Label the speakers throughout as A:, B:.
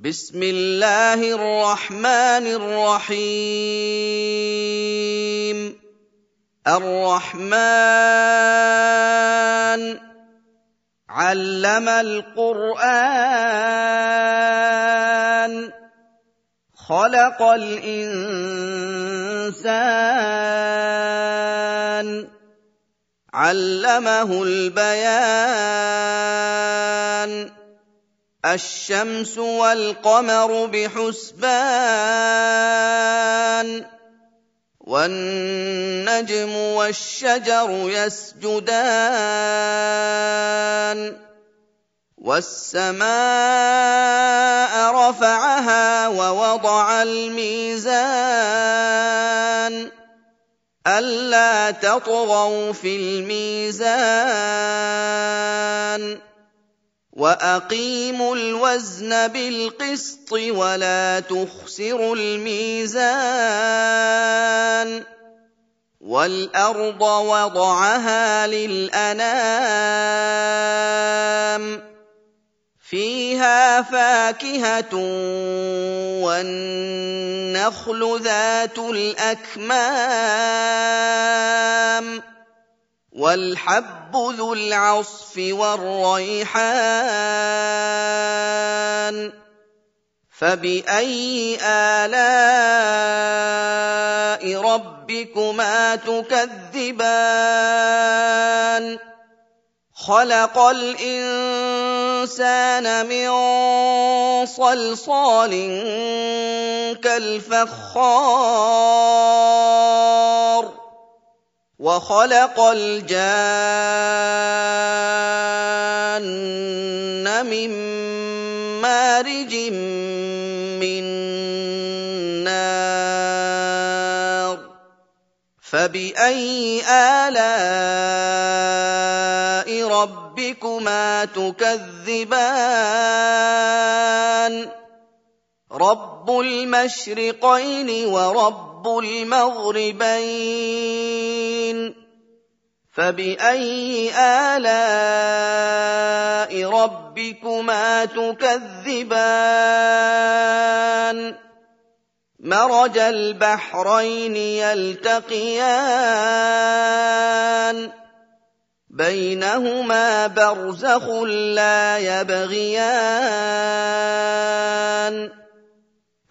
A: بسم الله الرحمن الرحيم الرحمن علم القران خلق الانسان علمه البيان الشمس والقمر بحسبان والنجم والشجر يسجدان والسماء رفعها ووضع الميزان ألا تطغوا في الميزان. واقيموا الوزن بالقسط ولا تخسروا الميزان والارض وضعها للانام فيها فاكهه والنخل ذات الاكمام والحب ذو العصف والريحان فباي الاء ربكما تكذبان خلق الانسان من صلصال كالفخار وخلق الجان من مارج من نار فبأي آلاء ربكما تكذبان؟ رب المشرقين ورب رب المغربين. فبأي آلاء ربكما تكذبان مرج البحرين يلتقيان بينهما برزخ لا يبغيان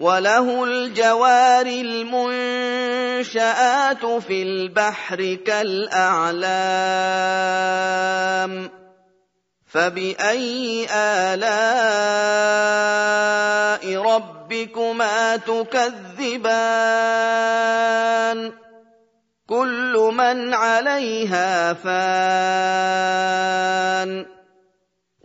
A: وله الجوار المنشآت في البحر كالأعلام فبأي آلاء ربكما تكذبان كل من عليها فان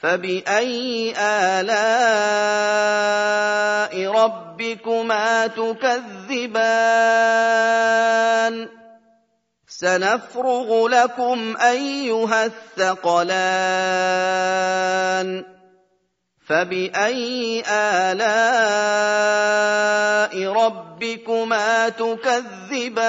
A: فباي الاء ربكما تكذبان سنفرغ لكم ايها الثقلان فباي الاء ربكما تكذبان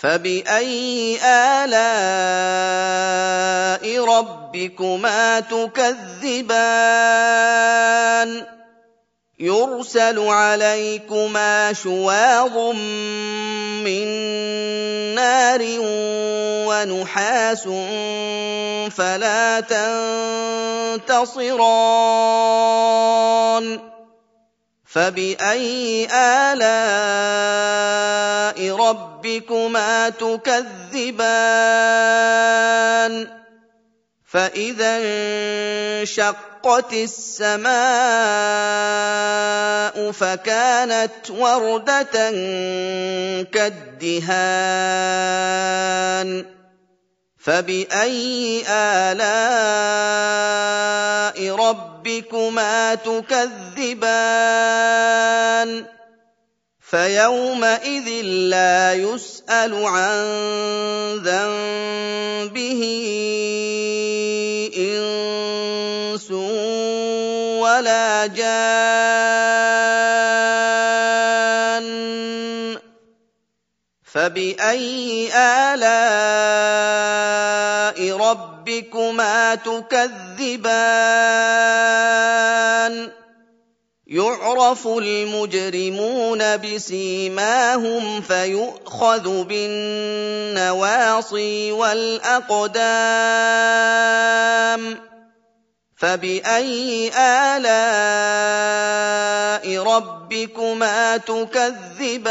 A: فباي الاء ربكما تكذبان يرسل عليكما شواظ من نار ونحاس فلا تنتصران فباي الاء ربكما تكذبان فاذا انشقت السماء فكانت ورده كالدهان فباي الاء ربكما تكذبان فيومئذ لا يسال عن ذنبه انس ولا جان فباي الاء ربكما تكذبان. يعرف المجرمون بسيماهم فيؤخذ بالنواصي والأقدام. فبأي آلاء ربكما تكذبان؟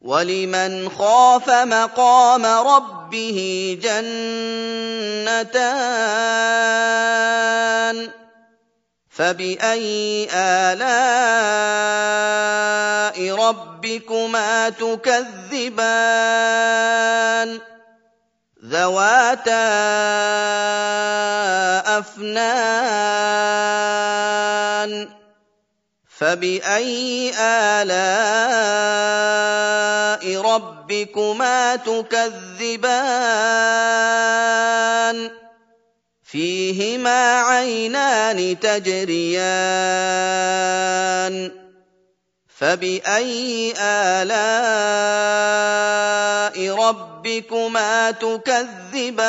A: وَلِمَنْ خَافَ مَقَامَ رَبِّهِ جَنَّتَانِ فَبِأَيِّ آلَاءِ رَبِّكُمَا تُكَذِّبَانِ ذَوَاتَا أَفْنَانٍ فَبِأَيِّ آلَاءِ رَبِّكُمَا تُكَذِّبَانِ فِيهِمَا عَيْنَانِ تَجْرِيَانِ فَبِأَيِّ آلَاءِ رَبِّكُمَا تُكَذِّبَانِ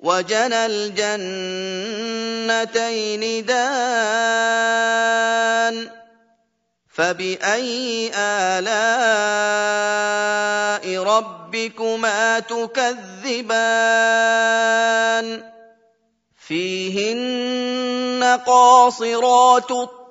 A: وَجَنَى الْجَنَّتَيْنِ دَانٍ فَبِأَيِّ آلَاءِ رَبِّكُمَا تُكَذِّبَانِ؟ فِيهِنَّ قَاصِرَاتُ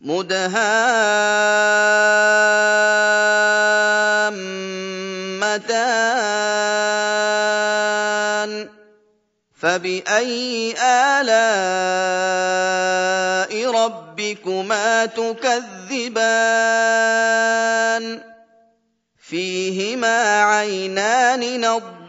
A: مدهامتان. فبأي آلاء ربكما تكذبان؟ فيهما عينان نضاختان.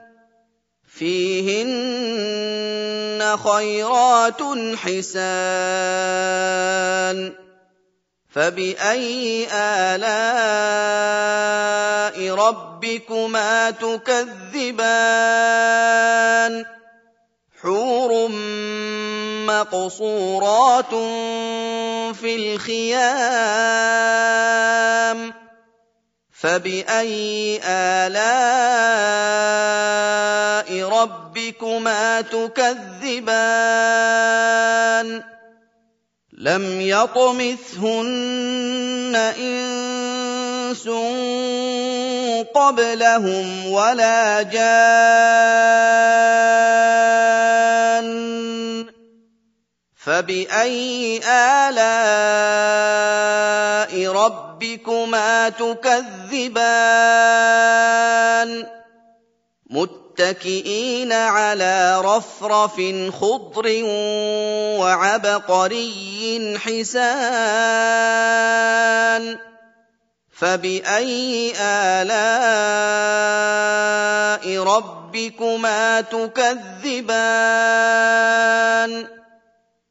A: فيهن خيرات حسان فبأي آلاء ربكما تكذبان حور مقصورات في الخيام فباي الاء ربكما تكذبان لم يطمثهن انس قبلهم ولا جان فباي الاء ربكما تكذبان متكئين على رفرف خضر وعبقري حسان فبأي آلاء ربكما تكذبان